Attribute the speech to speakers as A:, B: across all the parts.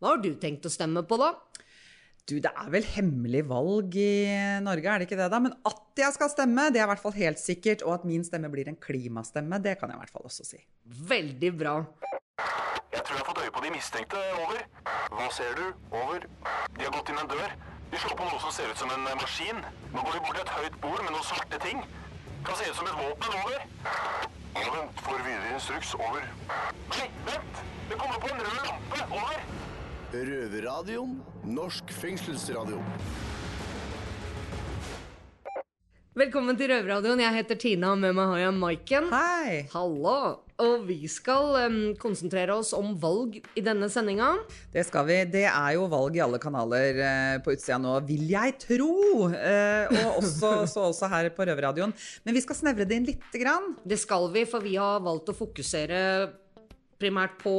A: Hva har du tenkt å stemme på, da?
B: Du, det er vel hemmelig valg i Norge, er det ikke det da? Men at jeg skal stemme, det er i hvert fall helt sikkert. Og at min stemme blir en klimastemme, det kan jeg i hvert fall også si.
A: Veldig bra.
C: Jeg tror jeg har fått øye på de mistenkte. Over. Hva ser du? Over. De har gått inn en dør. De slår på noe som ser ut som en eh, maskin. Nå går de bort til et høyt bord med noen svarte ting. Kan se ut som et våpen. Over. Vent, får videre instruks. Over. Nei, vent! Det kommer på en rød lampe. Over.
D: Røverradioen. Norsk fengselsradio.
A: Velkommen til Røverradioen. Jeg heter Tina, og med meg har jeg Maiken.
B: Hei!
A: Hallo! Og vi skal um, konsentrere oss om valg i denne sendinga.
B: Det skal vi. Det er jo valg i alle kanaler uh, på utsida nå, vil jeg tro. Uh, og også, så også her på Røverradioen. Men vi skal snevre det inn lite grann.
A: Det skal vi, for vi har valgt å fokusere primært på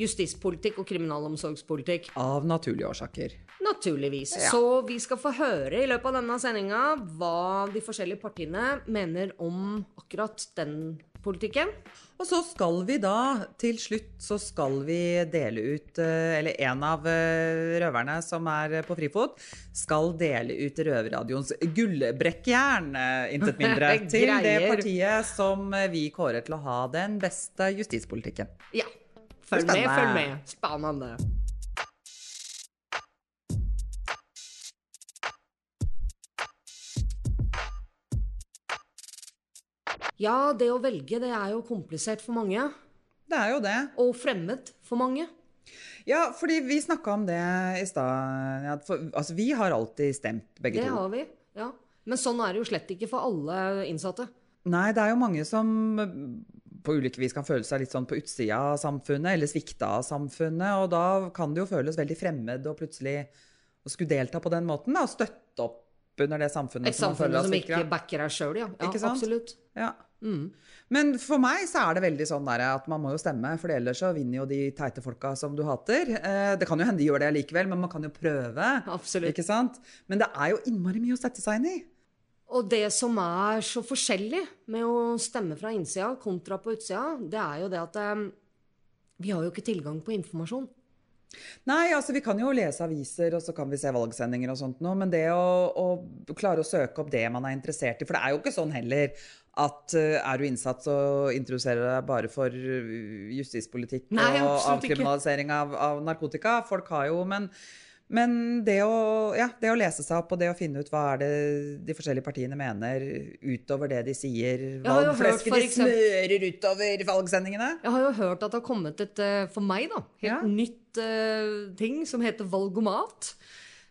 A: justispolitikk og kriminalomsorgspolitikk.
B: Av naturlige årsaker.
A: Naturligvis.
B: Ja.
A: Så vi skal få høre i løpet av denne sendinga hva de forskjellige partiene mener om akkurat den politikken.
B: Og så skal vi da, til slutt, så skal vi dele ut eh, Eller en av eh, røverne som er på frifot, skal dele ut Røverradioens gullbrekkjern, eh, intet mindre, til det partiet som eh, vi kårer til å ha den beste justispolitikken.
A: Ja. Følg med, følg med. Spennende. Ja, det å velge, det er jo komplisert for mange.
B: Det er jo det.
A: Og fremmed for mange.
B: Ja, fordi vi snakka om det i stad. Altså, vi har alltid stemt, begge
A: Det
B: to.
A: har vi. Ja. Men sånn er det jo slett ikke for alle innsatte.
B: Nei, det er jo mange som på ulike vis kan føle seg litt sånn på utsida av samfunnet, eller svikta av samfunnet, og da kan det jo føles veldig fremmed å plutselig å skulle delta på den måten, da, og støtte opp under det samfunnet
A: Et
B: som
A: samfunn
B: føler
A: som
B: er
A: ikke backer deg sjøl, ja. ja. Absolutt.
B: Ja.
A: Mm.
B: Men for meg så er det veldig sånn der at man må jo stemme, for ellers så vinner jo de teite folka som du hater. Eh, Det kan jo hende de gjør det likevel, men man kan jo prøve.
A: Absolutt.
B: Ikke sant? Men det er jo innmari mye å sette seg inn i.
A: Og det som er så forskjellig med å stemme fra innsida kontra på utsida, det er jo det at eh, vi har jo ikke tilgang på informasjon.
B: Nei, altså vi kan jo lese aviser, og så kan vi se valgsendinger og sånt noe, men det å, å klare å søke opp det man er interessert i For det er jo ikke sånn heller at eh, er du innsatt, så introduserer du deg bare for eh, justispolitikk
A: Nei,
B: og avkriminalisering av, av narkotika. Folk har jo Men, men det, å, ja, det å lese seg opp og det å finne ut hva er det de forskjellige partiene mener utover det de sier, valgflesket de smører utover valgsendingene
A: Jeg har jo hørt at det har kommet et, eh, for meg, da, helt
B: Ja.
A: nytt uh, ting som heter valgomat.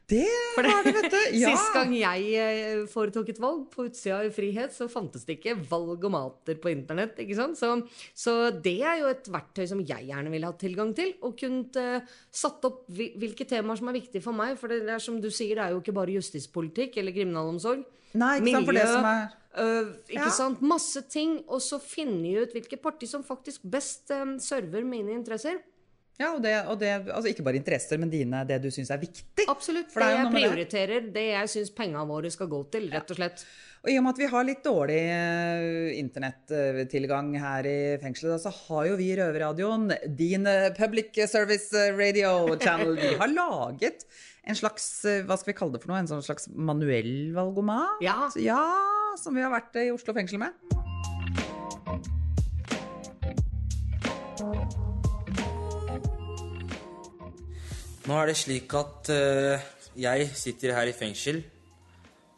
B: Det har det, vet du. Ja.
A: Sist gang jeg eh, foretok et valg på utsida i frihet, så fantes det ikke valgomater på internett. ikke sant? Så, så det er jo et verktøy som jeg gjerne ville hatt tilgang til. Og kunnet uh, satt opp hvilke temaer som er viktige for meg. For det er som du sier, det er jo ikke bare justispolitikk eller kriminalomsorg.
B: Nei, ikke sant, for det som er
A: Uh, ikke
B: Ja.
A: sant? Masse ting. Og så finne ut hvilket parti som faktisk best um, server mine interesser.
B: Ja, og det, og det altså ikke bare interesser, men dine, det du syns er viktig.
A: Absolutt. Det jeg prioriterer, det jeg syns pengene våre skal gå til, rett og slett.
B: Og i og med at vi har litt dårlig eh, internettilgang her i fengselet, så har jo vi i Røverradioen, din eh, public service eh, radio channel, vi har laget en slags, hva skal vi kalle det for noe, en sånn slags manuell valgomat?
A: Ja.
B: Ja, som vi har vært i Oslo fengsel med.
E: Nå er det slik at uh, jeg sitter her i fengsel,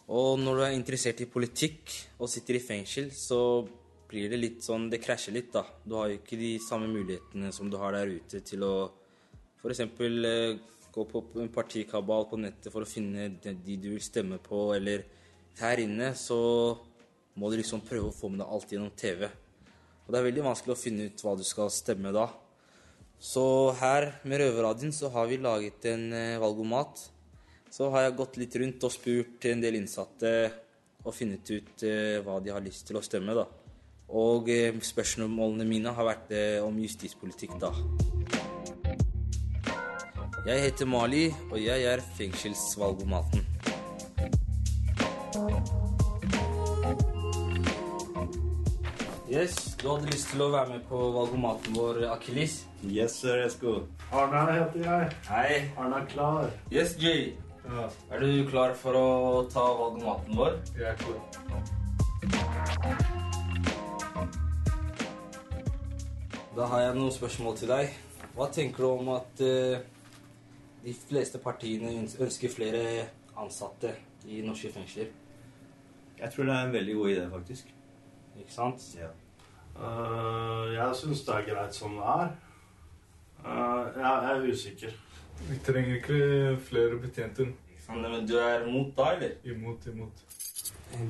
E: og når du er interessert i politikk og sitter i fengsel, så blir det litt sånn Det krasjer litt, da. Du har jo ikke de samme mulighetene som du har der ute til å f.eks. Uh, gå på en partikabal på nettet for å finne de du vil stemme på, eller her inne så må du liksom prøve å få med deg alt gjennom TV. Og det er veldig vanskelig å finne ut hva du skal stemme da. Så her med Røverradioen så har vi laget en eh, valgomat. Så har jeg gått litt rundt og spurt en del innsatte og funnet ut eh, hva de har lyst til å stemme, da. Og eh, spørsmålene mine har vært om justispolitikk, da. Jeg heter Mali, og jeg er fengselsvalgomaten. Yes, du hadde lyst til å være med på valgomaten vår, Akilis.
F: Yes, sir, Esko.
G: Arna heter jeg.
E: Hei.
G: Arne er klar.
E: Yes, Jay.
G: Ja,
E: Er du klar for å ta valgomaten vår?
G: jeg er klar.
E: Da har jeg noen spørsmål til deg. Hva tenker du om at uh, de fleste partiene ønsker flere ansatte i norske fengsler?
F: Jeg tror det er en veldig god idé, faktisk.
E: Ikke sant?
F: Ja.
G: Uh, jeg syns det er greit som det er. Uh, jeg, jeg er usikker.
H: Vi trenger ikke flere betjenter.
E: Ikke sant? Men du er imot da, eller?
H: Imot, imot.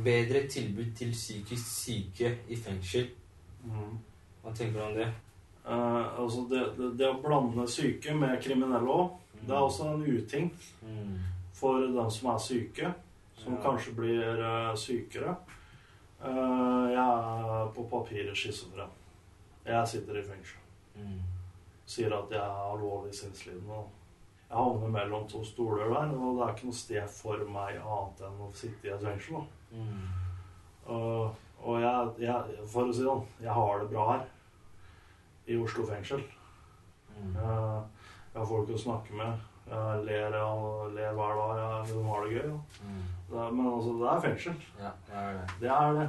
E: Bedre tilbud til psykisk syke i fengsel. Hva tenker du om det?
G: Uh, altså det, det, det å blande syke med kriminelle òg, det er også en uting
E: Mm.
G: for dem som er syke, som
E: Ja.
G: kanskje blir uh, sykere. Eh, jeg er på papiret schizofren. Jeg sitter i fengsel.
E: Mm.
G: Sier at jeg er alvorlig sinnslidende. Jeg havner mellom to stoler der, og det er ikke noe sted for meg annet enn å sitte i et fengsel.
E: Mm.
G: Uh, og jeg, jeg, for å si det sånn, jeg har det bra her. I Oslo fengsel.
E: Mm.
G: Uh, jeg har folk å snakke med. Jeg ler, og ler hver dag. Jeg, de har det gøy.
E: Mm.
G: Det men altså, det er fengsel.
E: Ja, det er det.
G: Det er det.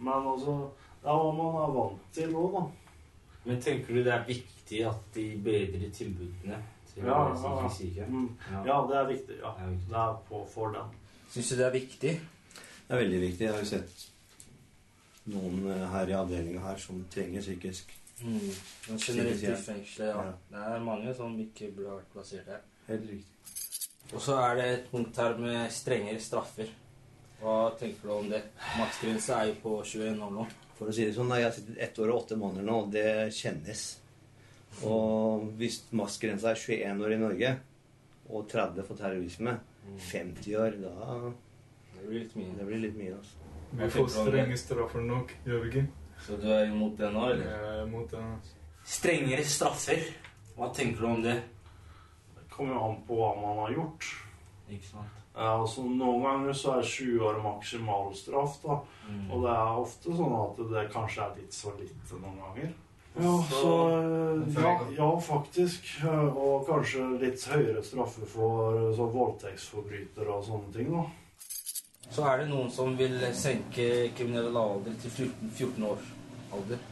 G: Men altså, det er hva man er vant til òg, da.
E: Men tenker du det er viktig at de bedrer tilbudene til
G: Ja,
E: de
G: ja,
E: syke?
G: Mm. Ja, det er viktig. ja.
E: Det er viktig.
G: Det er på for den.
E: Syns du det er viktig?
F: Det er veldig viktig. Jeg har jo sett noen eh, her i avdelinga her som trenger psykisk.
E: Mm. Generelt i fengselet, ja.
F: Ja.
E: Det er mange som ikke burde vært plassert her.
F: Helt riktig.
E: Og så er det et punkt her med strengere straffer. Hva tenker du om det? Maksgrense er jo på 21 år nå.
F: For å si det sånn, jeg har sittet ett år og åtte måneder nå, og det kjennes. Og hvis maksgrensa er 21 år i Norge, og 30 for terrorisme, 50 år, da
E: Det blir litt mye.
F: Det blir litt mye, altså.
H: Vi får strenge straffer nok, gjør vi ikke?
E: Så du er imot det nå, eller?
H: Jeg er imot det. altså.
E: Strengere straffer. Hva tenker du om det?
G: Kommer jo an på hva man har gjort.
E: Ikke sant?
G: Ja, altså, noen ganger så er 20 år maksimalstraff, da.
E: Mm.
G: Og det er ofte sånn at det kanskje er litt så lite noen ganger. Ja, så ja, ja, faktisk. Og kanskje litt høyere straffer for så voldtektsforbrytere og sånne ting, da.
E: Så er det noen som vil senke kriminell alder til 14, 14 år alder.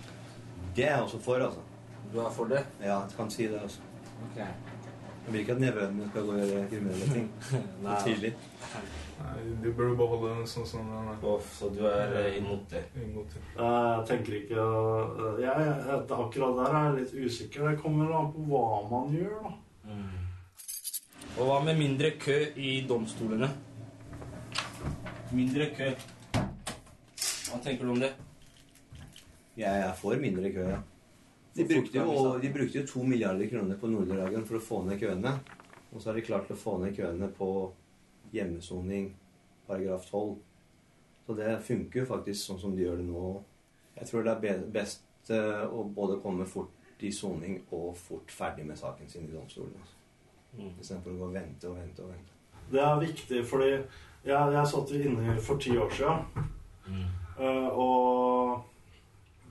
F: Det er jeg også for, altså.
E: Du er for det?
F: Ja, jeg kan si det, altså.
E: Ok.
F: Jeg vil ikke at nevøen min skal gå og gjøre kriminelle ting.
E: Nei.
F: For tidlig.
H: Nei, De bør holde den sånn som den er.
E: Off, så du er eh, imot det?
H: Imot det.
G: Eh, Jeg tenker ikke eh, jeg, jeg, Akkurat der er jeg litt usikker. Det kommer an på hva man gjør, da.
E: Mm. Og hva med mindre kø i domstolene? Mindre kø. Hva tenker du om det?
F: Jeg er for mindre kø, ja. De brukte, jo, de brukte jo to milliarder kroner på Nordre-Ragen for å få ned køene. Og så har de klart å få ned køene på hjemmesoning, paragraf 12. Så det funker jo faktisk sånn som de gjør det nå. Jeg tror det er best eh, å både komme fort i soning og fort ferdig med saken sin i domstolen. Altså.
E: Mm.
F: Istedenfor å gå og vente og vente og vente.
G: Det er viktig, fordi jeg, jeg satt inne for ti år siden.
E: Mm.
G: eh, Og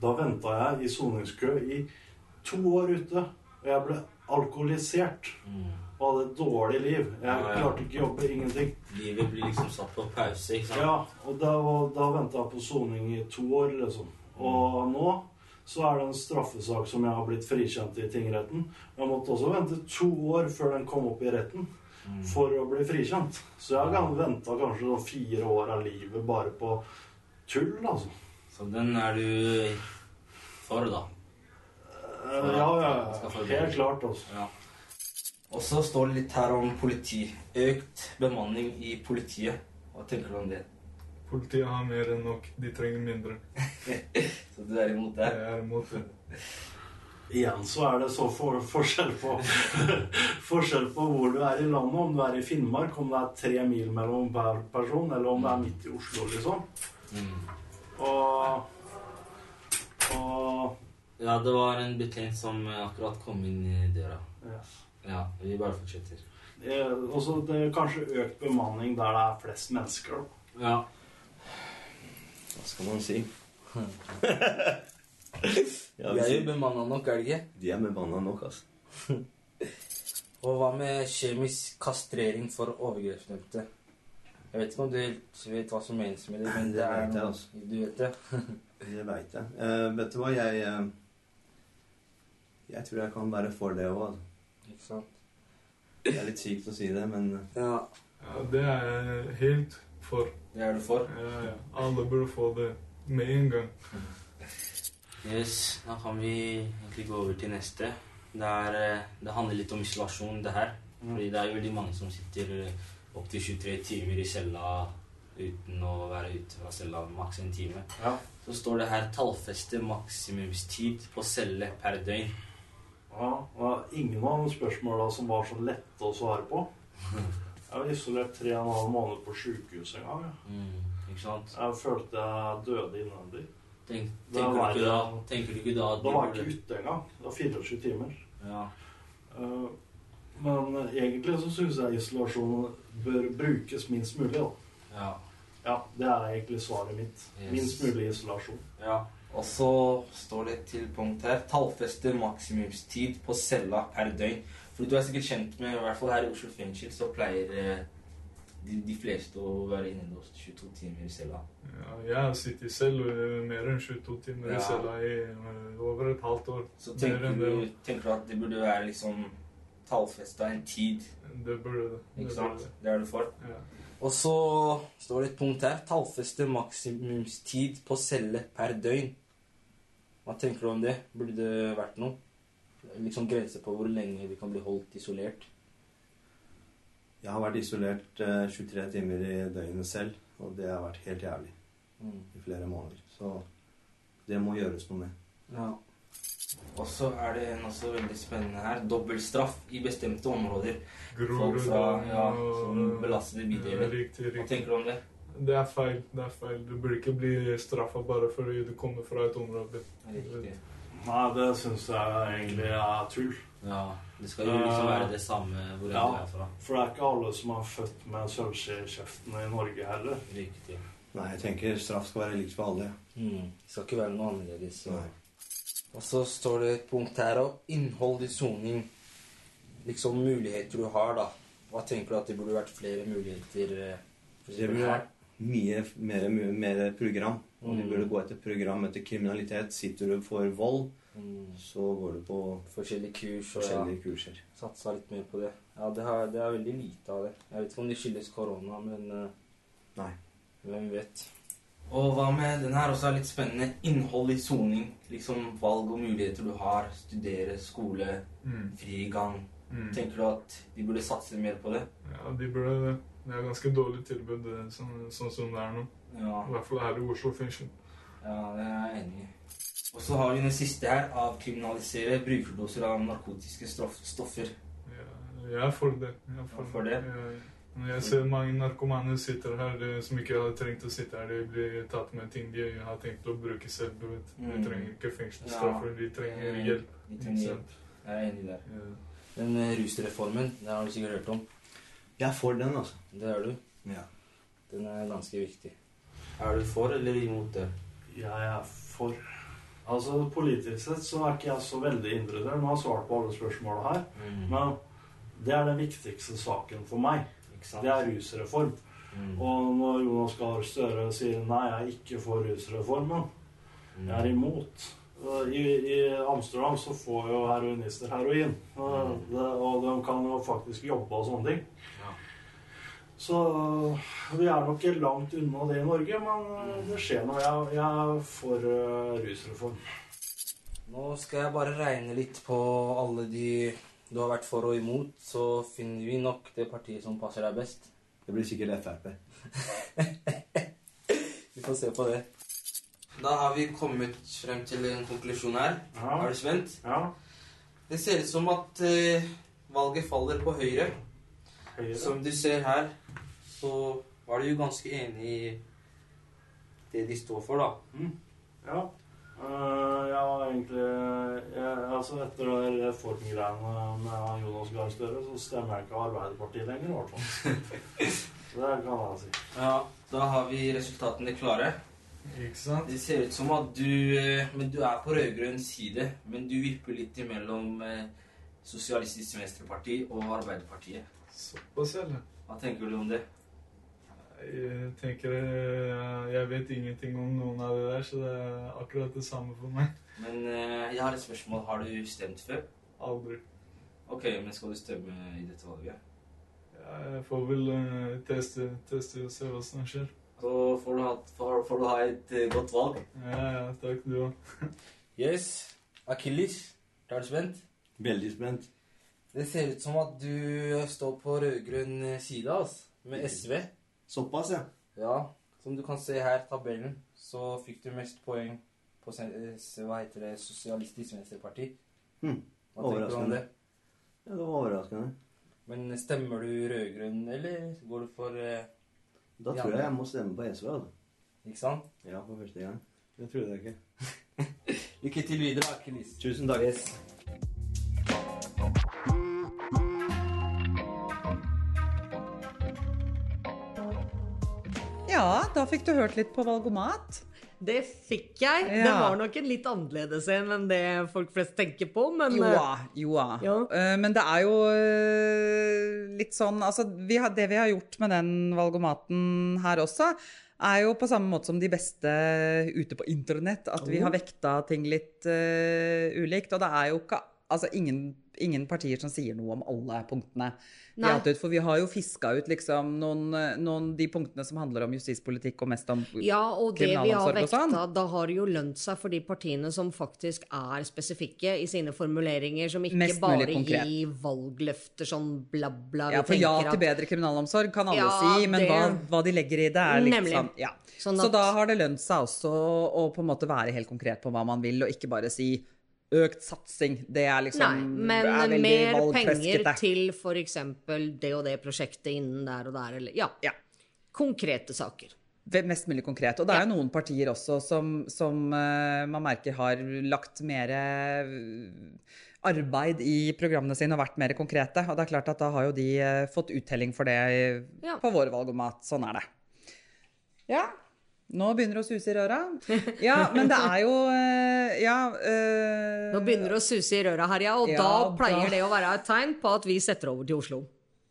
G: da venta jeg i soningskø i to år ute. Og jeg ble alkoholisert
E: Mm.
G: og hadde et dårlig liv. Jeg
E: Ja, ja.
G: klarte ikke å jobbe, ingenting.
E: Livet blir liksom satt på pause, ikke sant?
G: Ja, og da, da venta jeg på soning i to år, liksom. Og nå så er det en straffesak som jeg har blitt frikjent i tingretten. Jeg måtte også vente to år før den kom opp i retten
E: Mm.
G: for å bli frikjent. Så jeg har venta kanskje sånn fire år av livet bare på tull, altså.
E: Så den er du for, da?
G: For Ja, ja, ja. Helt klart, Også.
E: Ja. Og så står det litt her om politi. Økt bemanning i politiet. Hva tenker du om det?
H: Politiet har mer enn nok. De trenger mindre.
E: Så du er imot det?
H: Jeg er imot det.
G: Igjen så er det så for, forskjell på Forskjell på hvor du er i landet. Om du er i Finnmark, om det er tre mil mellom hver person, eller om det er midt i Oslo, liksom.
E: Mm.
G: Og, og
E: Ja, det var en betjent som eh, akkurat kom inn i døra.
G: yes.
E: Ja, vi bare fortsetter.
G: Eh, det er kanskje økt bemanning der det er flest mennesker.
E: Ja.
F: Hva skal man si? Ja,
E: De er jo bemanna nok, er de ikke?
F: De er bemanna nok, altså.
E: Og hva med kjemisk kastrering for overgrepsdømte? Jeg vet ikke om du helt vet hva som menes med det, men
F: Det
E: det er
F: vet jeg,
E: noe-
F: altså.
E: Du vet det?
F: Det veit jeg. Uh, vet du hva, jeg uh, Jeg tror jeg kan være for det òg, altså.
E: Ikke sant?
F: Det er litt sykt å si det, men eh,
E: Ja,
H: Ja, det er jeg helt for.
E: det er du for?
H: Ja, ja. Alle burde få det med en gang.
E: Yes, da kan vi egentlig gå over til neste. Det, er, eh, det handler litt om isolasjon, det her. Fordi det er jo veldig mange som sitter opptil 23 timer i cella uten å være ute fra cella maks en time.
G: Ja.
E: Så står det her 'tallfeste maksimumstid på celle per døgn'.
G: Ja, var ingen av de spørsmåla som var så lette å svare på. Jeg var isolert tre og en halv måned på sjukehus en gang. ja.
E: Mm, ikke sant?
G: Jeg følte jeg døde innvendig.
E: Tenk, tenker,
G: var
E: du ikke da, tenker du ikke da at
G: Da var jeg ikke ute engang. Det var 24 timer.
E: Ja.
G: Eh, Men egentlig så syns jeg isolasjon bør brukes minst mulig. da.
E: Ja.
G: Ja, Det er egentlig svaret mitt.
E: Yes.
G: Minst mulig isolasjon.
E: ja. Og så står det til punkt her 'tallfeste maksimumstid på cella per døgn'. For du er sikkert kjent med, i hvert fall her i Oslo fengsel, så pleier eh, de, de fleste å være innelåst 22 timer i cella.
H: Ja, jeg har sittet i eh, mer enn 22 timer
E: Ja.
H: i cella i eh, over et halvt år.
E: Så tenker du, tenker du at det burde være liksom tallfesta en tid?
H: Det burde det. det.
E: Ikke sant?
H: det.
E: Det er du for?
H: Ja.
E: Og så står det et punkt her. Tallfeste maksimumstid på celle per døgn. Hva tenker du om det? Burde det vært noe? Liksom grense på hvor lenge vi kan bli holdt isolert?
F: jeg har vært isolert eh, 23 timer i døgnet selv, og det har vært helt jævlig
E: Mm.
F: i flere måneder. Så det må gjøres noe med.
E: Ja. Og så er det en også veldig spennende her. Dobbeltstraff i bestemte områder. Folk fra ja, belastede bydeler.
H: Riktig,
E: Hva tenker du om det?
H: Det er feil. det er feil. Du burde ikke bli straffa bare fordi du kommer fra et område.
E: Riktig.
G: Nei, det syns jeg egentlig er tull.
E: Ja, det skal jo liksom være det samme hvor
G: Ja.
E: du er fra.
G: For det er ikke alle som er født med sølvskje i kjeften i Norge heller.
E: Riktig.
F: Nei, jeg tenker straff skal være likt for alle.
E: Mm. Det skal ikke være noe annerledes.
F: Nei.
E: Og så står det et punkt her om Innhold i soning. Liksom muligheter du har, da. Hva tenker du at det burde vært flere muligheter? eh,
F: Det burde vært mye mer, mye mer program. Og vi
E: Mm.
F: burde gå etter program etter kriminalitet. Sitter du for vold,
E: Mm.
F: så går du på
E: Forskjellige kurs Forskjellige ja,
F: kurser.
E: satsa litt mer på det. Ja, det, har, det er veldig lite av det. Jeg vet ikke om det skyldes korona, men uh,
F: Nei.
E: hvem vet. Og hva med den her også er litt spennende. Innhold i soning. Liksom valg og muligheter du har. Studere, skole,
H: Mm.
E: frigang.
H: Mm.
E: Tenker du at de burde satse mer på det?
H: Ja, de burde det. Det er ganske dårlig tilbud eh, sånn, sånn som det er nå.
E: Ja,
H: I hvert fall her i Oslo fengsel.
E: ja det er jeg enig i. Og så har vi den siste her. Avkriminalisere brukerdoser av narkotiske stoffer.
H: Ja, jeg er for det. Jeg er for,
E: For det?
H: Jeg, når jeg ser mange narkomane sitter her eh, som ikke hadde trengt å sitte her, de blir tatt med ting de har tenkt å bruke selv. du vet.
E: Mm.
H: De trenger ikke fengselsstraffer, de trenger hjelp.
E: De trenger hjelp. Jeg er enig der.
H: Ja.
E: Den eh, rusreformen, det har du sikkert hørt om.
F: Jeg er for den, altså.
E: Det er du.
F: Ja.
E: Den er ganske viktig. Er du for eller imot det?
G: Jeg er for. Altså, Politisk sett så er ikke jeg så veldig indre der. Nå har jeg svart på alle spørsmåla her.
E: Mm.
G: Men det er den viktigste saken for meg. Det er rusreform.
E: Mm.
G: Og når Jonas Gahr Støre sier nei, jeg er ikke for rusreformen,
E: Mm.
G: jeg er imot. I, I Amsterdam så får jo heroinister heroin. Og,
E: Mm.
G: det, og de kan jo faktisk jobbe og sånne ting.
E: Ja.
G: Så vi er nok ikke langt unna det i Norge, men det skjer noe. Jeg, jeg er for eh, rusreform.
E: Nå skal jeg bare regne litt på alle de du har vært for og imot, så finner vi nok det partiet som passer deg best.
F: Det blir sikkert Frp.
E: Vi får se på det. Da har vi kommet frem til en konklusjon her.
G: Ja.
E: Er du spent?
G: Ja.
E: Det ser ut som at eh, valget faller på Høyre.
G: Høyre.
E: Som du ser her, så var du jo ganske enig i det de står for, da.
G: Ja. Eh, ja, egentlig jeg, altså Etter det reformgreiene med Jonas Gahr Støre, så stemmer jeg ikke Arbeiderpartiet lenger, i hvert fall. Så det kan jeg si.
E: Ja, Da har vi resultatene klare.
H: Ikke sant?
E: Det ser ut som at du eh, Men du er på rød-grønn side, men du vipper litt imellom eh, Sosialistisk Venstreparti og Arbeiderpartiet.
H: Såpass, eller?
E: Hva tenker du om det?
H: Jeg tenker eh, Jeg vet ingenting om noen av de der, så det er akkurat det samme for meg.
E: Men eh, jeg har et spørsmål. Har du stemt før?
H: Aldri.
E: Ok, men skal du stemme i dette valget?
H: Ja, Jeg får vel eh, teste, teste og se hva som skjer.
E: Så får du ha, får, får du ha et godt valg.
H: Ja, ja, takk du òg.
E: Yes. Akilles, er du spent?
F: Veldig spent.
E: Det ser ut som at du står på rød-grønn side, altså. Med SV.
F: Såpass, ja.
E: Ja, som du kan se her, tabellen, så fikk du mest poeng på eh, hva heter det, Sosialistisk Venstreparti.
F: Hm.
E: Hva tenker du om
F: Overraskende.
E: det?
F: Ja, det var overraskende.
E: Men stemmer du rød-grønn, eller går du for eh,
F: Da tror jeg jeg må stemme på SV. Altså.
E: Ikke sant?
F: Ja, for første gang. Det trodde jeg ikke.
E: Lykke til videre, Akilles.
F: Tusen takk.
E: Yes.
B: Ja, da fikk du hørt litt på Valgomat.
A: Det fikk jeg. Det var nok en litt annerledes en enn det folk flest tenker på, men
B: Joa, joa.
A: Ja.
B: Eh, Men det er jo eh, litt sånn Altså, vi har, det vi har gjort med den valgomaten her også, er jo på samme måte som de beste ute på internett, at vi har vekta ting litt uh, ulikt. Og det er jo ikke Altså ingen, ingen partier som sier noe om alle punktene.
A: Nei.
B: har, for vi har jo fiska ut liksom noen, noen de punktene som handler om justispolitikk og mest om
A: Ja, og det vi har
B: kriminalomsorg og sånn.
A: vekta, da har det jo lønt seg for de partiene som faktisk er spesifikke i sine formuleringer, som ikke
B: Mest
A: bare gir valgløfter sånn bla, bla.
B: Ja, for ja til
A: at-
B: bedre kriminalomsorg kan alle
A: Ja,
B: si, men
A: det-
B: hva, hva de legger i det, er litt
A: Nemlig.
B: sånn ja.
A: Sånn
B: Så da har det lønt seg også å på en måte være helt konkret på hva man vil, og ikke bare si økt satsing. Det er liksom
A: Nei, men
B: er
A: mer penger til f.eks. det og det prosjektet innen der og der, eller ja.
B: Ja.
A: Konkrete saker.
B: Mest mulig konkret. Og det er jo noen partier også som, som uh, man merker har lagt mer eh, arbeid i programmene sine og vært mer konkrete. Og det er klart at da har jo de uh, fått uttelling for det i-
A: Ja.
B: på vår valgomat. Sånn er det. Ja. Nå begynner det å suse i røra. Ja, men det er jo eh, Ja. eh,
A: Nå begynner det å suse i røra her, ja, og
B: Ja,
A: da pleier
B: da-
A: det å være et tegn på at vi setter over til Oslo.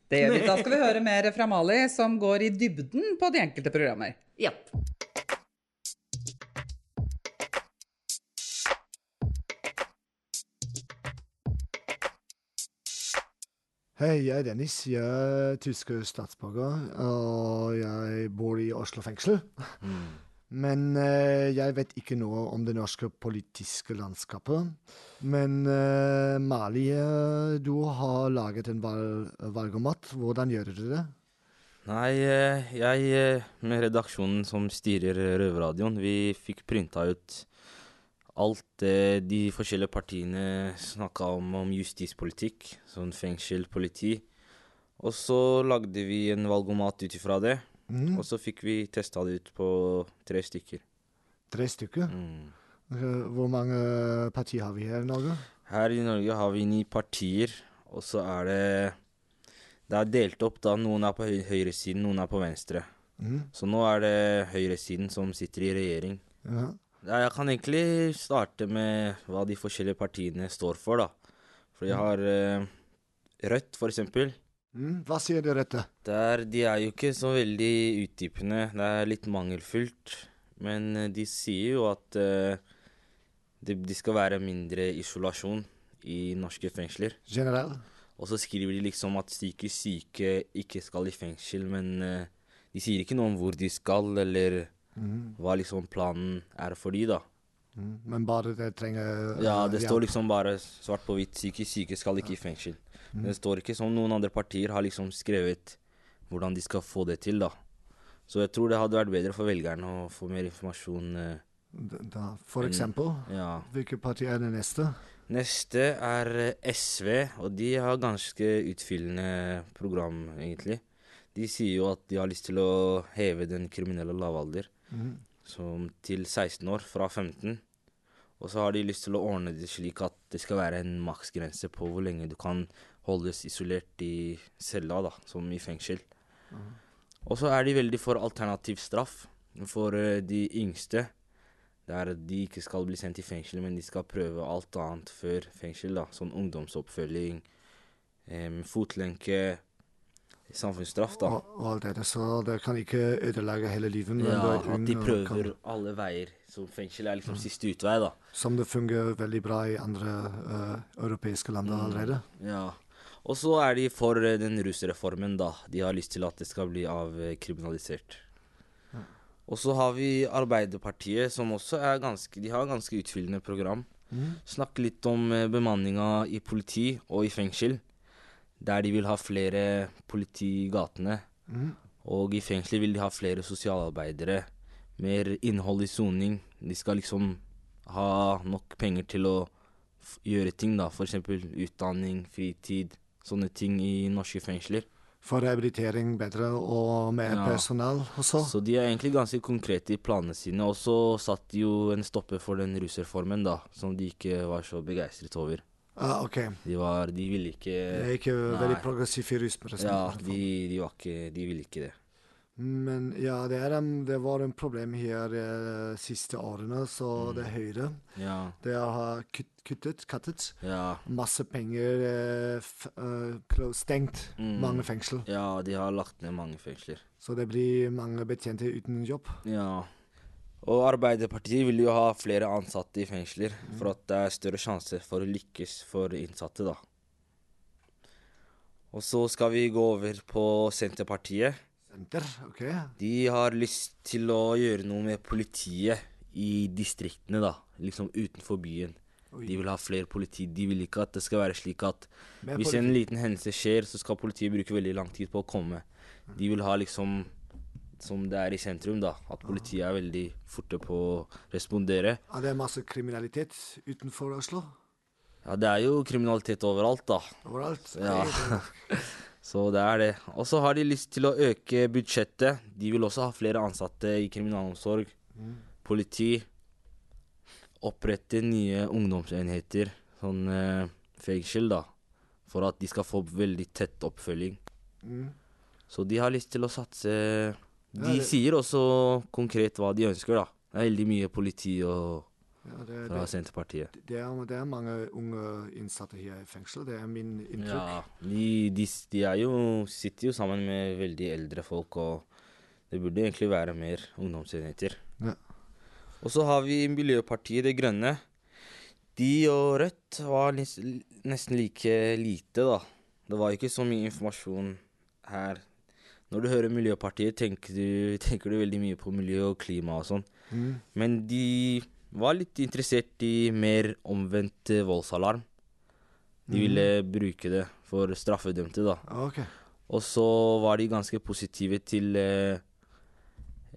B: Det gjør vi. Da skal vi høre mer fra Mali, som går i dybden på de enkelte programmer.
A: Ja.
I: Hei, jeg er Dennis. Jeg er tysk statsborger, og jeg bor i Oslo fengsel. Men eh, jeg vet ikke noe om det norske politiske landskapet. Men eh, Mali, eh, du har laget en valg valgomat. Hvordan gjør du det?
E: Nei, eh, jeg eh, med redaksjonen som styrer Røverradioen, vi fikk printa ut alt det de forskjellige partiene snakka om om justispolitikk, sånn fengsel, politi. Og så lagde vi en valgomat ut ifra det,
I: Mm,
E: og så fikk vi testa det ut på tre stykker.
I: tre stykker.
E: Mm.
I: Eh, Hvor mange partier har vi her i Norge?
E: Her i Norge har vi ni partier, og så er det Det er delt opp, da. Noen er på høy høyresiden, noen er på venstre.
I: Mm,
E: Så nå er det høyresiden som sitter i regjering.
I: ja.
E: Ja, jeg kan egentlig starte med hva de forskjellige partiene står for, da. For jeg har eh, Rødt, for eksempel.
I: Mm, hva sier dere dette?
E: Der, de er jo ikke så veldig utdypende. Det er litt mangelfullt. Men eh, de sier jo at uh, det, de skal være mindre isolasjon i norske fengsler.
I: Generell?
E: Og så skriver de liksom at psykisk syke ikke skal i fengsel, men uh, de sier ikke noe om hvor de skal, eller
I: Mm,
E: hva liksom planen er for de, da.
I: mm, men bare det trenger uh,
E: Ja, det
I: hjelp.
E: står liksom bare svart på hvitt. Psykisk syke skal ikke i fengsel. Men det står ikke som noen andre partier har liksom skrevet hvordan de skal få det til, da. Så jeg tror det hadde vært bedre for velgerne å få mer informasjon. eh,
I: Da, for
E: Mm.
I: eksempel,
E: Ja.
I: hvilket parti er det neste?
E: Neste er eh, SV, og de har ganske utfyllende program, egentlig. De sier jo at de har lyst til å heve den kriminelle lavalder
I: Mm.
E: som til 16 år, fra 15. Og så har de lyst til å ordne det slik at det skal være en maksgrense på hvor lenge du kan holdes isolert i cella, da, som i fengsel. Og så er de veldig for alternativ straff. For uh, de yngste, der de ikke skal bli sendt i fengsel, men de skal prøve alt annet før fengsel, da. Sånn ungdomsoppfølging, um, fotlenke, samfunnsstraff, da.
I: Og, og alt dette, så det kan ikke ødelegge hele livet. Men
E: Ja, at
I: ung
E: de prøver
I: kan-
E: alle veier. Så fengsel er liksom siste utvei, da.
I: Som det fungerer veldig bra i andre uh, europeiske land
E: Mm.
I: allerede.
E: Ja. Og så er de for eh, den rusreformen, da. De har lyst til at det skal bli avkriminalisert. Og så har vi Arbeiderpartiet, som også er ganske De har ganske utfyllende program.
I: Mm.
E: Snakke litt om eh, bemanninga i politi og i fengsel. Der de vil ha flere politi i gatene.
I: Mm.
E: Og i fengsel vil de ha flere sosialarbeidere. Mer innhold i soning. De skal liksom ha nok penger til å gjøre ting, da. F.eks. utdanning, fritid. Sånne ting i norske fengsler.
I: For rehabilitering bedre og mer
E: Ja.
I: personal også.
E: Så de er egentlig ganske konkrete i planene sine. Og så satt de jo en stopper for den rusreformen, da. Som de ikke var så begeistret over.
I: Ah, ok.
E: De var De ville ikke
I: Det er ikke veldig progressiv i rusmiddelsentre.
E: Ja, de, de var ikke De ville ikke det.
I: Men ja, det, en, det var en problem her de siste årene, så
E: Mm.
I: det Høyre.
E: Ja.
I: Det har kutt, kuttet, kuttet
E: Ja.
I: masse penger, eh, eh, close- stengt
E: Mm.
I: mange fengsel.
E: Ja, de har lagt ned mange fengsler.
I: Så det blir mange betjente uten jobb.
E: Ja. Og Arbeiderpartiet vil jo ha flere ansatte i fengsler, for at det er større sjanse for å lykkes for innsatte, da. Og så skal vi gå over på Senterpartiet.
I: Senter, ok.
E: De har lyst til å gjøre noe med politiet i distriktene, da. Liksom utenfor byen.
I: Oi.
E: De vil ha flere politi. De vil ikke at det skal være slik at
I: Mer
E: hvis
I: politi.
E: en liten hendelse skjer, så skal politiet bruke veldig lang tid på å komme. De vil ha liksom som det er i sentrum, da. At politiet er veldig forte på å respondere.
I: Er det masse kriminalitet utenfor Oslo?
E: Ja, det er jo kriminalitet overalt, da.
I: Overalt?
E: Ja. Så det er det. Og så har de lyst til å øke budsjettet. De vil også ha flere ansatte i kriminalomsorg,
I: Mm.
E: politi. Opprette nye ungdomsenheter, sånn eh, fengsel, da. For at de skal få veldig tett oppfølging.
I: Mm.
E: Så de har lyst til å satse De
I: Ja, det-
E: sier også konkret hva de ønsker, da. Det er veldig mye politi og
I: Ja, det,
E: fra
I: det,
E: Senterpartiet.
I: det, er, det er mange unge innsatte her i fengsel. Det er min inntrykk.
E: Ja, de, de, de er jo, sitter jo sammen med veldig eldre folk, og det burde egentlig være mer ungdomsenheter.
I: Ja.
E: Og så har vi Miljøpartiet De Grønne. De og Rødt var nesten like lite, da. Det var ikke så mye informasjon her. Når du hører Miljøpartiet, tenker du, tenker du veldig mye på miljø og klima og sånn.
I: Mm.
E: Men de var litt interessert i mer omvendt eh, voldsalarm. De
I: ville
E: ville bruke det for straffedømte, da.
I: Ok.
E: Og så var de ganske positive til eh,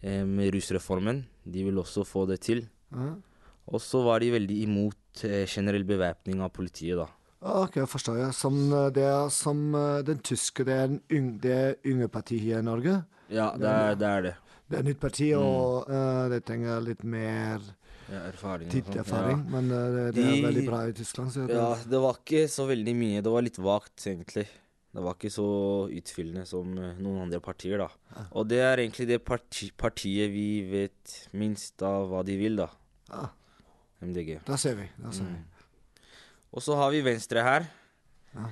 E: rusreformen. De ville også få det til.
I: Mm.
E: Og så var de veldig imot eh, generell bevæpning av politiet, da.
I: Ok, jeg forstår jeg. Som, eh, det som eh, den tyske, det er en unge det unge partiet parti her i Norge.
E: Ja, det er det. Er det.
I: Det er et nytt parti, og uh, det trenger litt mer
E: Ja, erfaring. Ja.
I: Men eh, det, det er
E: De-
I: veldig bra i Tyskland. Så
E: ja, det var ikke så veldig mye. Det var litt vagt, egentlig. Det var ikke så utfyllende som eh, noen andre partier, da. Og det er egentlig det parti partiet vi vet minst av hva de vil, da.
I: Ja.
E: MDG.
I: Da ser vi. Da ser vi.
E: Mm. Og så har vi Venstre her.
I: Ja.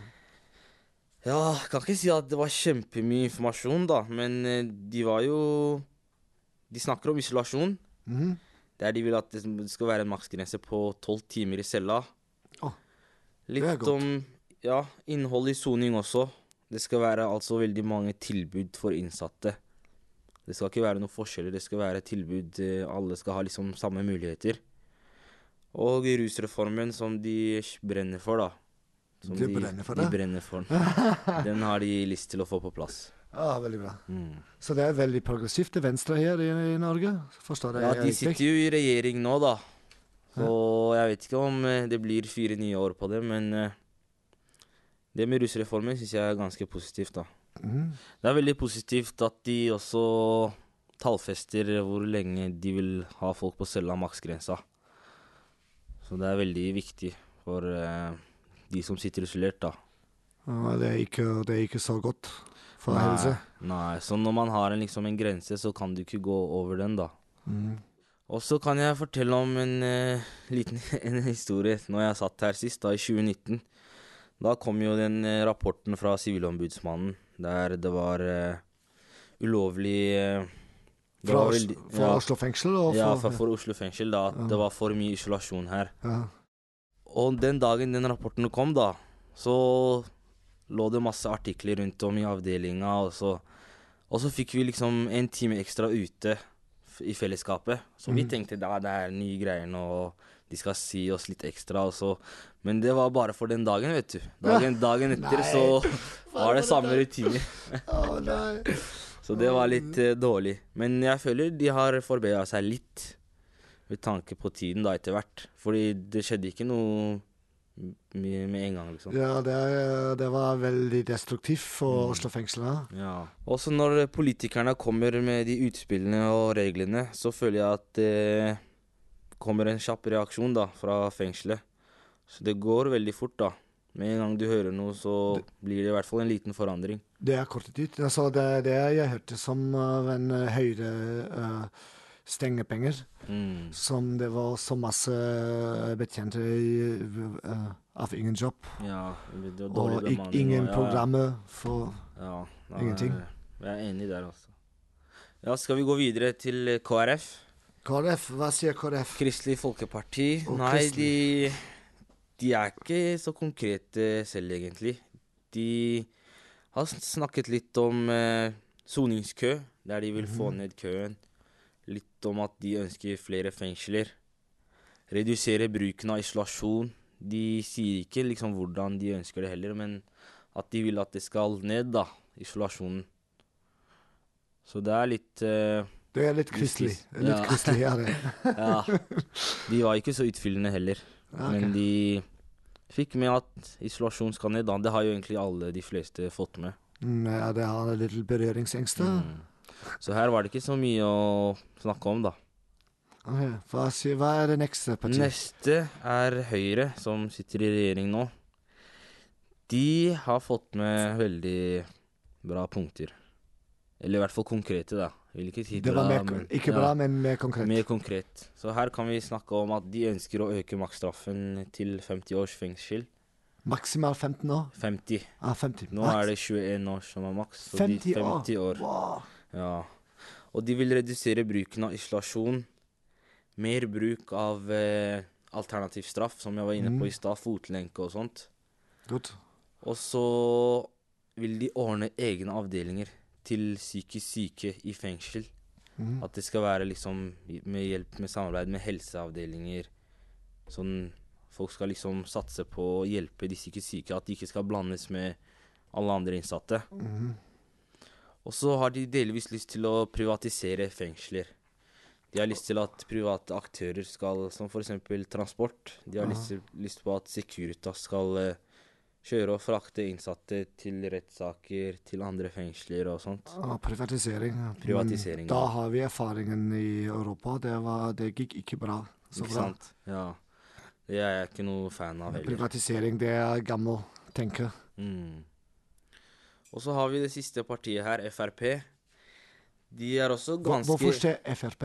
E: Ja, kan ikke si at det var kjempemye informasjon, da, men eh, de var jo De snakker om isolasjon.
I: Mhm.
E: Der de vil at det skal være en maksgrense på tolv timer i cella.
I: Oh,
E: Litt om ja, innhold i soning også. Det skal være altså veldig mange tilbud for innsatte. Det skal ikke være noen forskjeller, det skal være tilbud. eh, Alle skal ha liksom samme muligheter. Og rusreformen som de brenner for, da. Som
I: De brenner for
E: de
I: de
E: brenner for den. Den har de lyst til å få på plass.
I: Ah, veldig bra.
E: Mm.
I: Så det er veldig progressivt til venstre her i, i Norge? Forstår jeg
E: Ja, de sitter jo i regjering nå, da. Så jeg vet ikke om eh, det blir fire nye år på det, men eh, det med rusreformen syns jeg er ganske positivt, da.
I: Mm.
E: Det er veldig positivt at de også tallfester hvor lenge de vil ha folk på cella maksgrensa. Så det er veldig viktig for eh, de som sitter isolert, da.
I: Ja, det, er ikke, det er ikke så godt. For helse.
E: Nei, så når man har en, liksom en grense, så kan du ikke gå over den, da.
I: Mm.
E: Og så kan jeg fortelle om en uh, liten en historie når jeg satt her sist, da i 2019. Da kom jo den uh, rapporten fra Sivilombudsmannen der det var uh, ulovlig det
I: Fra
E: var
I: Os- fra
E: ja.
I: Oslo fengsel og
E: Ja,
I: for-
E: for, for Oslo fengsel, da. At
I: Ja.
E: det var for mye isolasjon her.
I: Ja.
E: Og den dagen den rapporten kom, da, så lå det masse artikler rundt om i avdelinga, og så, og så fikk vi liksom en time ekstra ute i fellesskapet. Så vi
I: Mhm.
E: tenkte da det er nye greier nå, og de skal si oss litt ekstra, og så Men det var bare for den dagen, vet du. Dagen, dagen etter så var det samme rutiner. Så det var litt uh, dårlig. Men jeg føler de har forbedra seg litt med tanke på tiden da etter hvert. Fordi det skjedde ikke noe med, med en gang, liksom.
I: Ja, det, det var veldig destruktivt for Oslo fengsel. Ja.
E: Også når politikerne kommer med de utspillene og reglene, så føler jeg at det kommer en kjapp reaksjon da, fra fengselet. Så det går veldig fort, da. Med en gang du hører noe, så blir det i hvert fall en liten forandring.
I: Det er kortet ut. Altså, det er det jeg hørte som av en høyre... uh, stengepenger.
E: Mm.
I: Som det var så masse uh, betjente uh, av ingen jobb.
E: Ja,
I: og
E: bemanning,
I: ingen
E: og ja,
I: programmer for
E: Ja, nei,
I: ingenting.
E: Jeg er enig der, altså. Ja, skal vi gå videre til eh, KrF?
I: KrF, hva sier KrF?
E: Kristelig Folkeparti.
I: Og
E: Nei,
I: Kristelig.
E: de, de er ikke så konkrete selv, egentlig. De har snakket litt om eh, soningskø, der de vil få
I: Mhm.
E: ned køen. Litt om at de ønsker flere fengsler. Redusere bruken av isolasjon. De sier ikke liksom hvordan de ønsker det heller, men at de vil at det skal ned, da, isolasjonen. Så det er litt uh,
I: Det er litt kristelig. Litt kristelig, ja, det.
E: ja. De var ikke så utfyllende heller.
I: okay.
E: Men de fikk med at isolasjon skal ned. Da. Det har jo egentlig alle de fleste fått med.
I: Mm, Ja, det har litt berøringsangster.
E: Så her var det ikke så mye å snakke om, da.
I: Ok, Hva, hva er det neste partiet?
E: Neste er Høyre, som sitter i regjering nå. De har fått med veldig bra punkter. Eller i hvert fall konkrete, da. Si
I: Det var mer, ikke bra, men mer konkret.
E: Mer konkret. Så her kan vi snakke om at de ønsker å øke maksstraffen til 50 års fengsel.
I: Maksimal 15 år?
E: 50.
I: Ah, 50.
E: Nå er det 21 år som er maks. så
I: 50
E: de,
I: år?
E: 50 år.
I: Wow.
E: Ja. Og de vil redusere bruken av isolasjon. Mer bruk av eh, alternativ straff, som jeg var inne
I: Mm.
E: på i stad. Fotlenke og sånt.
I: Godt.
E: Og så vil de ordne egne avdelinger til psykisk syke i fengsel.
I: Mm.
E: At det skal være liksom med hjelp med samarbeid med helseavdelinger. Sånn folk skal liksom satse på å hjelpe de psykisk syke, at de ikke skal blandes med alle andre innsatte.
I: Mhm.
E: Og så har de delvis lyst til å privatisere fengsler. De har lyst til at private aktører skal, som f.eks. transport De har lyst, lyst på at Securitas skal eh, kjøre og frakte innsatte til rettssaker, til andre fengsler og sånt.
I: Ja, privatisering.
E: Privatisering,
I: Men da har vi erfaringen i Europa. Det, var, det gikk ikke bra. Så
E: Ikke
I: bra.
E: sant? Ja. Det er jeg ikke noe fan av heller.
I: Privatisering, det er gammel tenke.
E: Mm. Og så har vi det siste partiet her, Frp. De er også ganske
I: Hvorfor skjer Frp?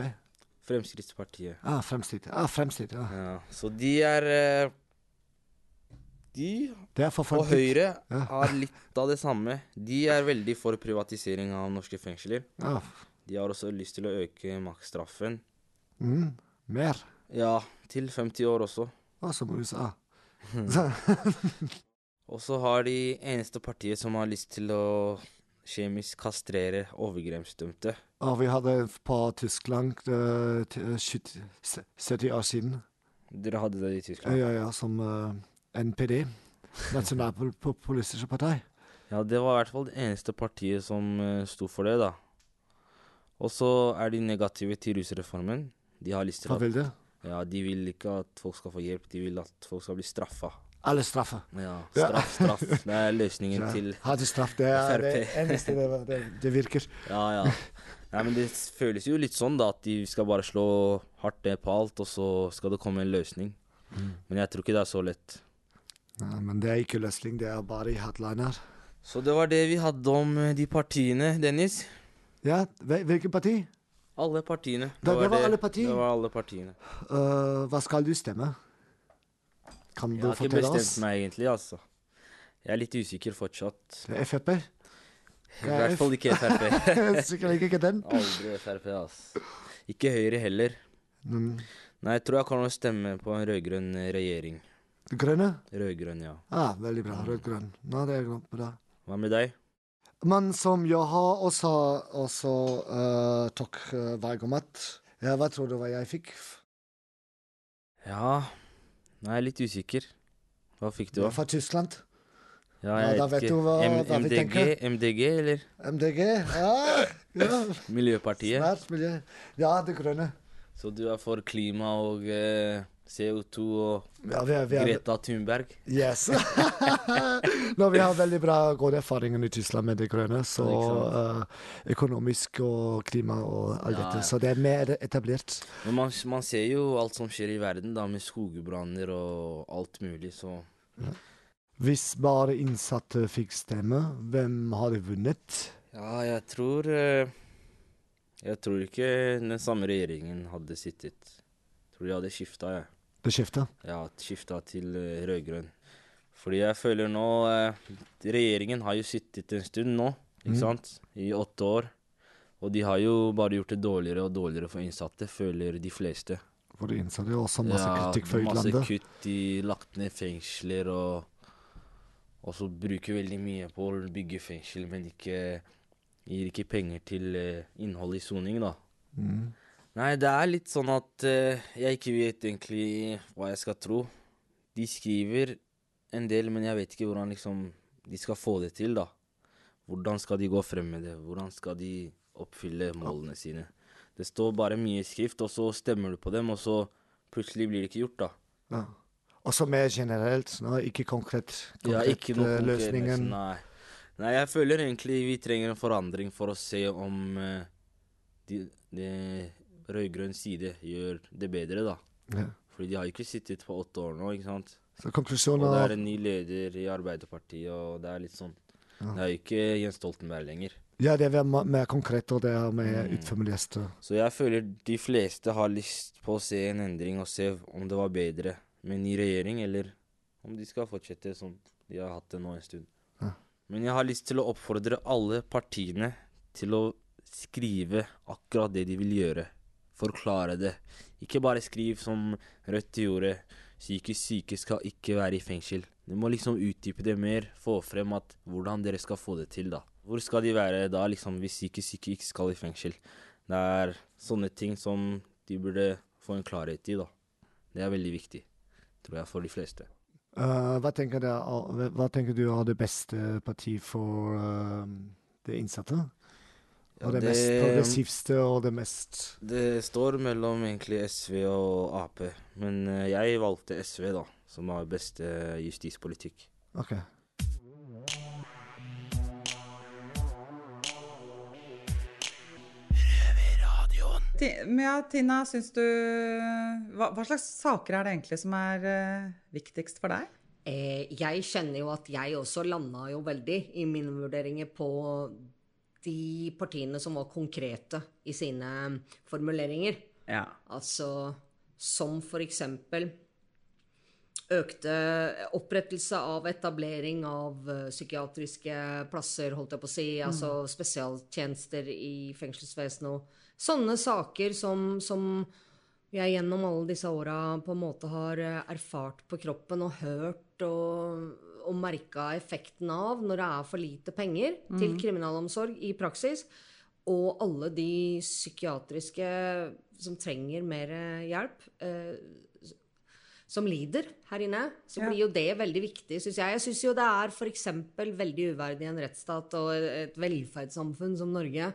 E: Fremskrittspartiet.
I: Ah, Fremskritt. Ah, fremskritt, ja.
E: Ja, så de er eh, De og. Høyre
I: Ja.
E: har litt av det samme. De er veldig for privatisering av norske fengsler.
I: Ja.
E: De har også lyst til å øke maksstraffen.
I: Mm, mer.
E: Ja, til 50 år også.
I: Ah, som USA.
E: Og så har de eneste partiet som har lyst til å kjemisk kastrere overgrepsdømte.
I: Ja, vi hadde på Tyskland eh, 70 70 år siden.
E: Dere hadde det i Tyskland?
I: Ja, ja, som uh, NPD. Nasjonalpopulistisk parti.
E: Ja, det var i hvert fall det eneste partiet som uh, sto for det, da. Og så er de negative til rusreformen. De har lyst til
I: Hva vil det?
E: Ja, de vil ikke at folk skal få hjelp, de vil at folk skal bli straffa.
I: Alle straffer.
E: Ja, straff, straff. Det er løsningen
I: Ja,
E: til
I: ha til straff, det er det eneste det, det, det virker.
E: Ja, ja. Nei, men det føles jo litt sånn, da, at de skal bare slå hardt ned på alt, og så skal det komme en løsning.
I: Mm.
E: Men jeg tror ikke det er så lett.
I: Ja, men det er ikke løsning, det er bare i headliner.
E: Så det var det vi hadde om eh, de partiene, Dennis.
I: Ja, hvil- hvilket parti?
E: Alle partiene.
I: Det- det var alle partiene.
E: Det var alle partiene.
I: Uh, hva skal du stemme? Kan
E: Jeg har ikke bestemt
I: oss?
E: meg egentlig, altså. Jeg er litt usikker fortsatt.
I: Er Frp?
E: I hvert fall ikke Frp.
I: Sikkert ikke den.
E: Aldri Frp, altså. Ikke Høyre heller.
I: Mm.
E: Nei, jeg tror jeg kan stemme på en rød-grønn regjering.
I: Grønne?
E: Rød-grønn, ja.
I: Ah, veldig bra. Rød-grønn. Nå, det er godt bra.
E: Hva med deg?
I: Men som jeg har også, også uh, tok uh, valg om at ja, Hva tror du hva jeg fikk?
E: Ja Nå er litt usikker. Hva fikk du, Du er
I: Fra Tyskland.
E: Ja,
I: Ja, da vet du hva- hva vi tenker.
E: MDG, eller?
I: MDG? Ja. ja.
E: Miljøpartiet.
I: Smart miljø. Ja, det grønne.
E: Så du er for klima og eh, CO2 og
I: Ja, vi er- vi er-
E: Greta Thunberg?
I: Yes. Når vi har veldig bra gode erfaringer i Tyskland med det grønne, så eh, økonomisk og klima og alt
E: Ja,
I: dette. Så det er mer etablert.
E: Men man, man ser jo alt som skjer i verden, da, med skogbranner og alt mulig, så
I: Hvis bare innsatte fikk stemme, hvem hadde vunnet?
E: Ja, jeg tror eh, Jeg tror ikke den samme regjeringen hadde sittet. Jeg tror de hadde skifta, jeg.
I: Det skifter?
E: Ja, skifta til eh, rød-grønn. Fordi jeg føler nå eh, Regjeringen har jo sittet en stund nå, ikke
I: Mm.
E: sant? I åtte år. Og de har jo bare gjort det dårligere og dårligere for innsatte, føler de fleste.
I: For de innsatte er også masse kritikk fra
E: Masse kutt, de lagt ned fengsler og Og så bruker veldig mye på å bygge fengsel, men ikke gir ikke penger til eh, innholdet i soning, da.
I: Mm.
E: Nei, det er litt sånn at uh, jeg ikke vet egentlig hva jeg skal tro. De skriver en del, men jeg vet ikke hvordan liksom de skal få det til, da. Hvordan skal de gå frem med det? Hvordan skal de oppfylle målene sine? Det står bare mye skrift, og så stemmer du på dem, og så plutselig blir det ikke gjort, da.
I: Ja. Også mer generelt, nå, ikke konkret,
E: Ja, ikke noe
I: eh,
E: konkret,
I: løsningen.
E: Nei. nei, jeg føler egentlig vi trenger en forandring for å se om uh, de, de rød-grønn side gjør det bedre, da.
I: Ja.
E: Fordi de har ikke sittet på åtte år nå, ikke sant.
I: Så konklusjonen
E: Og det er en ny leder i Arbeiderpartiet, og det er litt sånn
I: Ja.
E: Det er jo ikke Jens Stoltenberg lenger.
I: Ja, det er mer, konkret, og det er mer
E: Mm.
I: utformulert.
E: Så jeg føler de fleste har lyst på å se en endring og se om det var bedre med en ny regjering, eller om de skal fortsette som de har hatt det nå en stund.
I: Ja.
E: Men jeg har lyst til å oppfordre alle partiene til å skrive akkurat det de vil gjøre. Forklare det. Ikke bare skriv som Rødt gjorde. Psykisk syke skal ikke være i fengsel. Du må liksom utdype det mer, få frem at hvordan dere skal få det til, da. Hvor skal de være da, liksom, hvis psykisk syke ikke skal i fengsel? Det er sånne ting som de burde få en klarhet i, da. Det er veldig viktig, tror jeg, for de fleste.
I: Uh, hva, tenker er- hva tenker du er det beste partiet for uh, de innsatte?
E: Ja,
I: og det,
E: det-
I: mest progressivste og det mest
E: Det står mellom egentlig SV og Ap, men eh, jeg valgte SV, da, som har beste justispolitikk.
I: OK.
B: Ja, Tina, syns du hva, hva slags saker er det egentlig som er uh, viktigst for deg?
A: Eh, jeg kjenner jo at jeg også landa jo veldig i mine vurderinger på de partiene som var konkrete i sine formuleringer.
B: Ja.
A: Altså som eksempel økte opprettelse av etablering av eh, psykiatriske plasser, holdt jeg på å si, altså spesialtjenester i fengselsvesenet og sånne saker som, som jeg gjennom alle disse åra på en måte har eh, erfart på kroppen og hørt og, og merka effekten av når det er for lite penger til
J: Mhm.
A: kriminalomsorg i praksis. Og alle de psykiatriske som trenger mer eh, hjelp, eh, som lider her inne, så
J: Ja.
A: blir jo det veldig viktig, syns jeg. Jeg syns jo det er f.eks. veldig uverdig i en rettsstat og et velferdssamfunn som Norge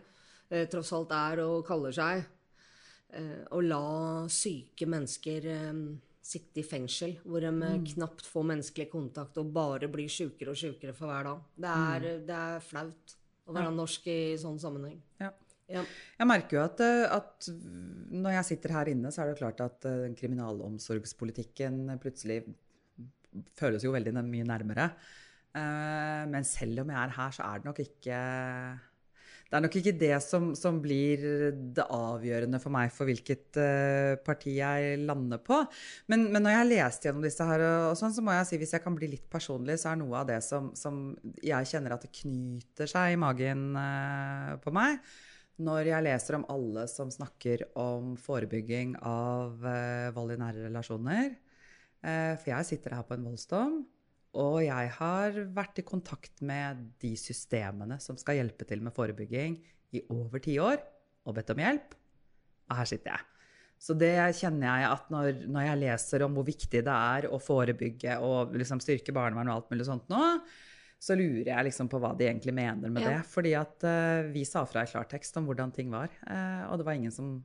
A: eh, tross alt er og kaller seg, eh, å la syke mennesker eh, sitte i fengsel, hvor de eh,
J: Mm.
A: knapt får menneskelig kontakt og bare blir sjukere og sjukere for hver dag. Det er, det er flaut å være
B: Ja.
A: norsk i sånn sammenheng.
B: Ja.
A: Ja.
B: Jeg merker jo at, eh, at når jeg sitter her inne, så er det jo klart at eh, kriminalomsorgspolitikken plutselig føles jo veldig mye nærmere. Men selv om jeg er her, så er det nok ikke det er nok ikke det som, som blir det avgjørende for meg for hvilket uh, parti jeg lander på. Men, men, når jeg har lest gjennom disse her, og sånn, så må jeg si hvis jeg kan bli litt personlig, så er noe av det som, som jeg kjenner at det knyter seg i magen uh, på meg, når jeg leser om alle som snakker om forebygging av uh, vold i nære relasjoner. for jeg sitter her på en voldsdom. Og jeg har vært i kontakt med de systemene som skal hjelpe til med forebygging i over ti år, og bedt om hjelp. Og her sitter jeg. Så det kjenner jeg at når, når jeg leser om hvor viktig det er å forebygge og liksom styrke barnevern og alt mulig sånt nå, så lurer jeg liksom på hva de egentlig mener med ja. det. Fordi at uh, vi sa fra i klartekst om hvordan ting var, uh, og det var ingen som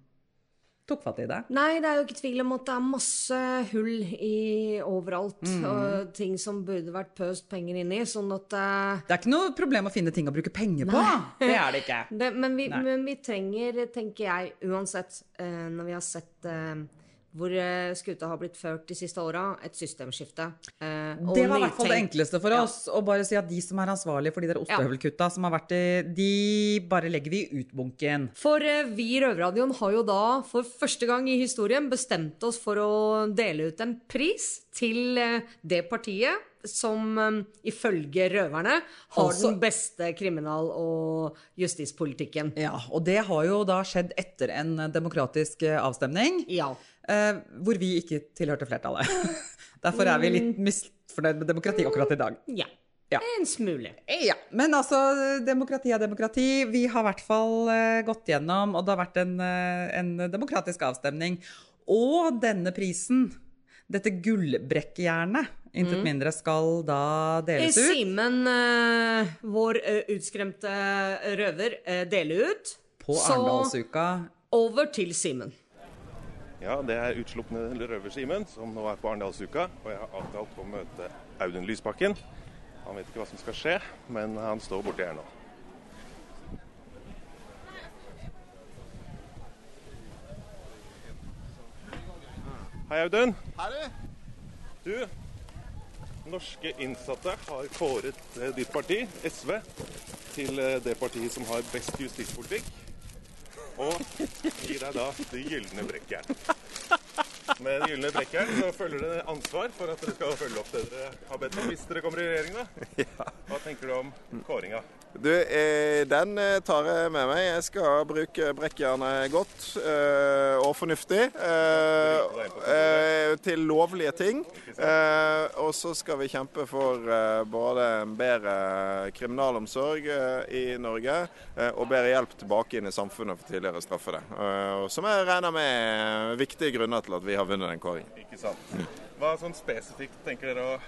B: tok fatt i det?
A: Nei, det er jo ikke tvil om at det er masse hull i overalt. Mm. Og ting som burde vært pøst penger inn i. Sånn at uh,
B: Det er ikke noe problem å finne ting å bruke penger på. Det er det ikke.
A: Det, men, vi, men, vi, trenger, tenker jeg, uansett, uh, når vi har sett uh, hvor eh, skuta har blitt ført de siste åra, et systemskifte.
B: Eh, det var i hvert fall det enkleste for oss. Ja. Å bare si at de som er ansvarlige for de der ostehøvelkutta som har vært i, de bare legger vi i utbunken.
A: For eh, vi i Røverradioen har jo da for første gang i historien bestemt oss for å dele ut en pris til eh, det partiet som um, ifølge røverne har altså, den beste kriminal- og justispolitikken.
B: Ja, og det har jo da skjedd etter en demokratisk eh, avstemning.
A: Ja.
B: Eh, hvor vi ikke tilhørte flertallet. Derfor er vi litt mm. misfornøyd med demokrati akkurat i dag.
A: Ja. Ja. En smule.
B: Ja. Men altså, demokrati er demokrati. Vi har i hvert fall uh, gått gjennom, og det har vært en, uh, en demokratisk avstemning. Og denne prisen dette gullbrekkjernet, intet mm. mindre, skal da deles ut.
A: Simen, uh, vår uh, utskremte røver, uh, dele ut.
B: På Arendalsuka.
A: Over til Simen.
J: Ja, det er utslupne røver-Simen, som nå er på Arendalsuka. Og jeg har avtalt å møte Audun Lysbakken. Han vet ikke hva som skal skje, men han står borti her nå. Hei, Audun.
K: Hei,
J: du. Norske innsatte har kåret eh, ditt parti, SV, til eh, det partiet som har best justispolitikk. Og gi deg da det gylne brekkjern. Med den gylne trekkeren, så følger det ansvar for at dere skal følge opp det dere har bedt om hvis dere kommer i regjering. da. Hva tenker du om kåringa?
K: Du, eh, Den eh, tar jeg med meg. Jeg skal bruke brekkjernet godt eh, og fornuftig. Til lovlige ting. Og så skal vi kjempe for både en bedre kriminalomsorg i Norge og bedre hjelp tilbake inn i samfunnet for tidligere straffede. som jeg regner med er viktige grunner til at vi har vunnet den kåringen.
J: Ikke sant. Hva sånn spesifikt tenker dere å,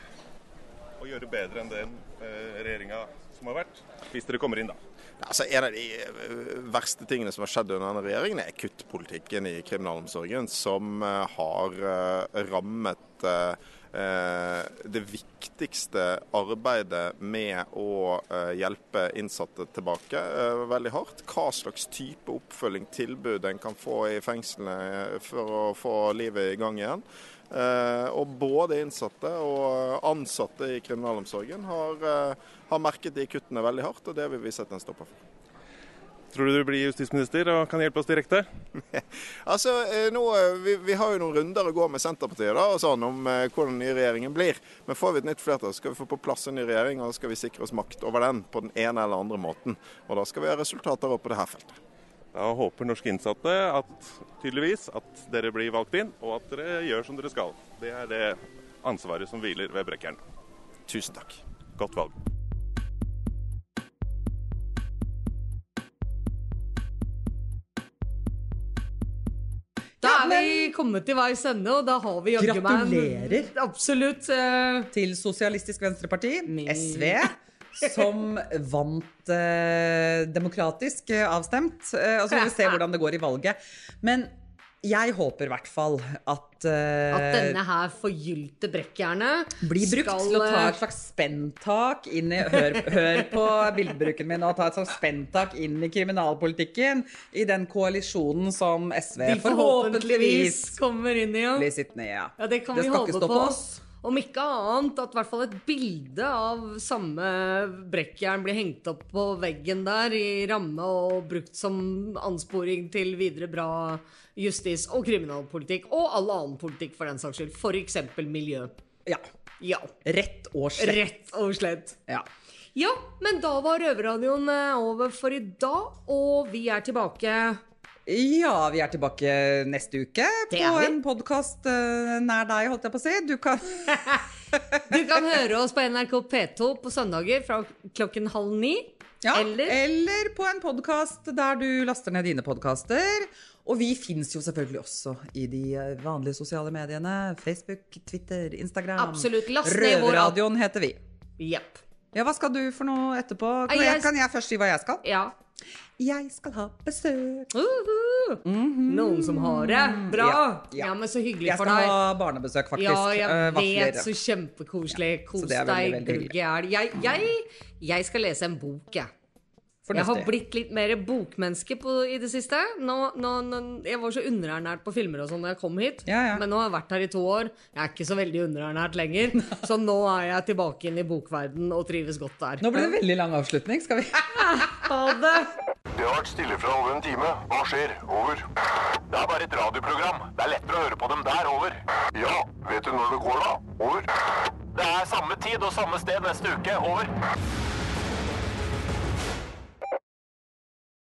J: å gjøre bedre enn den regjeringa som har vært, hvis dere kommer inn, da?
K: Altså, en av de eh, verste tingene som har skjedd under denne regjeringen, er kuttpolitikken i kriminalomsorgen, som eh, har eh, rammet det viktigste arbeidet med å hjelpe innsatte tilbake veldig hardt. Hva slags type oppfølging, tilbud en kan få i fengslene for å få livet i gang igjen. Eh, og både innsatte og ansatte i kriminalomsorgen har, eh, har merket de kuttene veldig hardt, og det vil vi sette en stopper for.
J: Tror du du blir justisminister og kan hjelpe oss direkte?
K: altså, eh, nå, vi, vi, har jo noen runder å gå med Senterpartiet da, og sånn, om eh, hvordan den nye regjeringen blir. Men får vi et nytt flertall, skal vi få på plass en ny regjering, og skal vi sikre oss makt over den på den ene eller andre måten. Og da skal vi ha resultater opp på det her feltet.
J: Da håper norske innsatte at, tydeligvis at dere blir valgt inn, og at dere gjør som dere skal. Det er det ansvaret som hviler ved Brekkeren.
K: Tusen takk.
J: Godt valg.
A: Er vi kommet til veis ende, og da har vi
B: jaggu meg Gratulerer.
A: Absolutt. Uh,
B: til Sosialistisk Venstreparti, SV som vant uh, demokratisk uh, avstemt. Og så får vi se hvordan det går i valget. Men jeg håper i hvert fall at uh,
A: At denne her forgylte brekkjernet
B: Blir brukt skal, til å ta et slags spenntak inn i Hør, hør på bildebruken min og ta et slags spenntak inn i kriminalpolitikken. I den koalisjonen som SV
A: forhåpentligvis kommer inn i. Ja.
B: Blir sittende i, ja.
A: ja det kan det vi håpe på. Oss. Om ikke annet at i hvert fall et bilde av samme brekkjern blir hengt opp på veggen der i ramme og brukt som ansporing til videre bra justis- og kriminalpolitikk. Og all annen politikk, for den saks skyld. F.eks. miljø.
B: Ja.
A: Ja.
B: Rett og slett.
A: Rett og slett.
B: Ja.
A: Ja, men da var Røverradioen eh, over for i dag, og vi er tilbake
B: Ja, vi er tilbake neste uke på en podkast nær deg, holdt jeg på å si. Du kan
A: Du kan høre oss på NRK P2 på søndager fra klokken halv ni.
B: ja,
A: Eller
B: eller på en podkast der du laster ned dine podkaster. Og vi fins jo selvfølgelig også i de eh, vanlige sosiale mediene. Facebook, Twitter, Instagram.
A: Absolutt. Last ned vår.
B: Røverradioen heter vi.
A: Yep.
B: Ja, hva skal du for noe etterpå? Kan jeg- kan jeg først si hva jeg skal?
A: Ja.
B: Jeg skal ha besøk.
A: Uhu. Noen som har det. Bra.
B: Ja,
A: Ja,
B: ja.
A: men så hyggelig
B: Jeg skal ha barnebesøk, faktisk.
A: Ja, jeg
B: Eh,
A: vet. Så kjempekoselig. Kos
B: er veldig, veldig.
A: Jeg, jeg, jeg skal lese en bok, jeg. Jeg har blitt litt mer bokmenneske på, i det siste. Nå, nå, nå, jeg var så underernært på filmer og sånn da jeg kom hit.
B: Ja, ja.
A: Men nå har jeg vært her i to år. Jeg er ikke så veldig underernært lenger. så nå er jeg tilbake inn i bokverden og trives godt der.
B: Nå ble det veldig lang avslutning. Skal vi
A: Ha det!
C: Det har vært stille fra over en time. Hva skjer? Over. Det er bare et radioprogram. Det er lettere å høre på dem der. Over. Ja, vet du når det går, da? Over. Det er samme tid og samme sted neste uke. Over.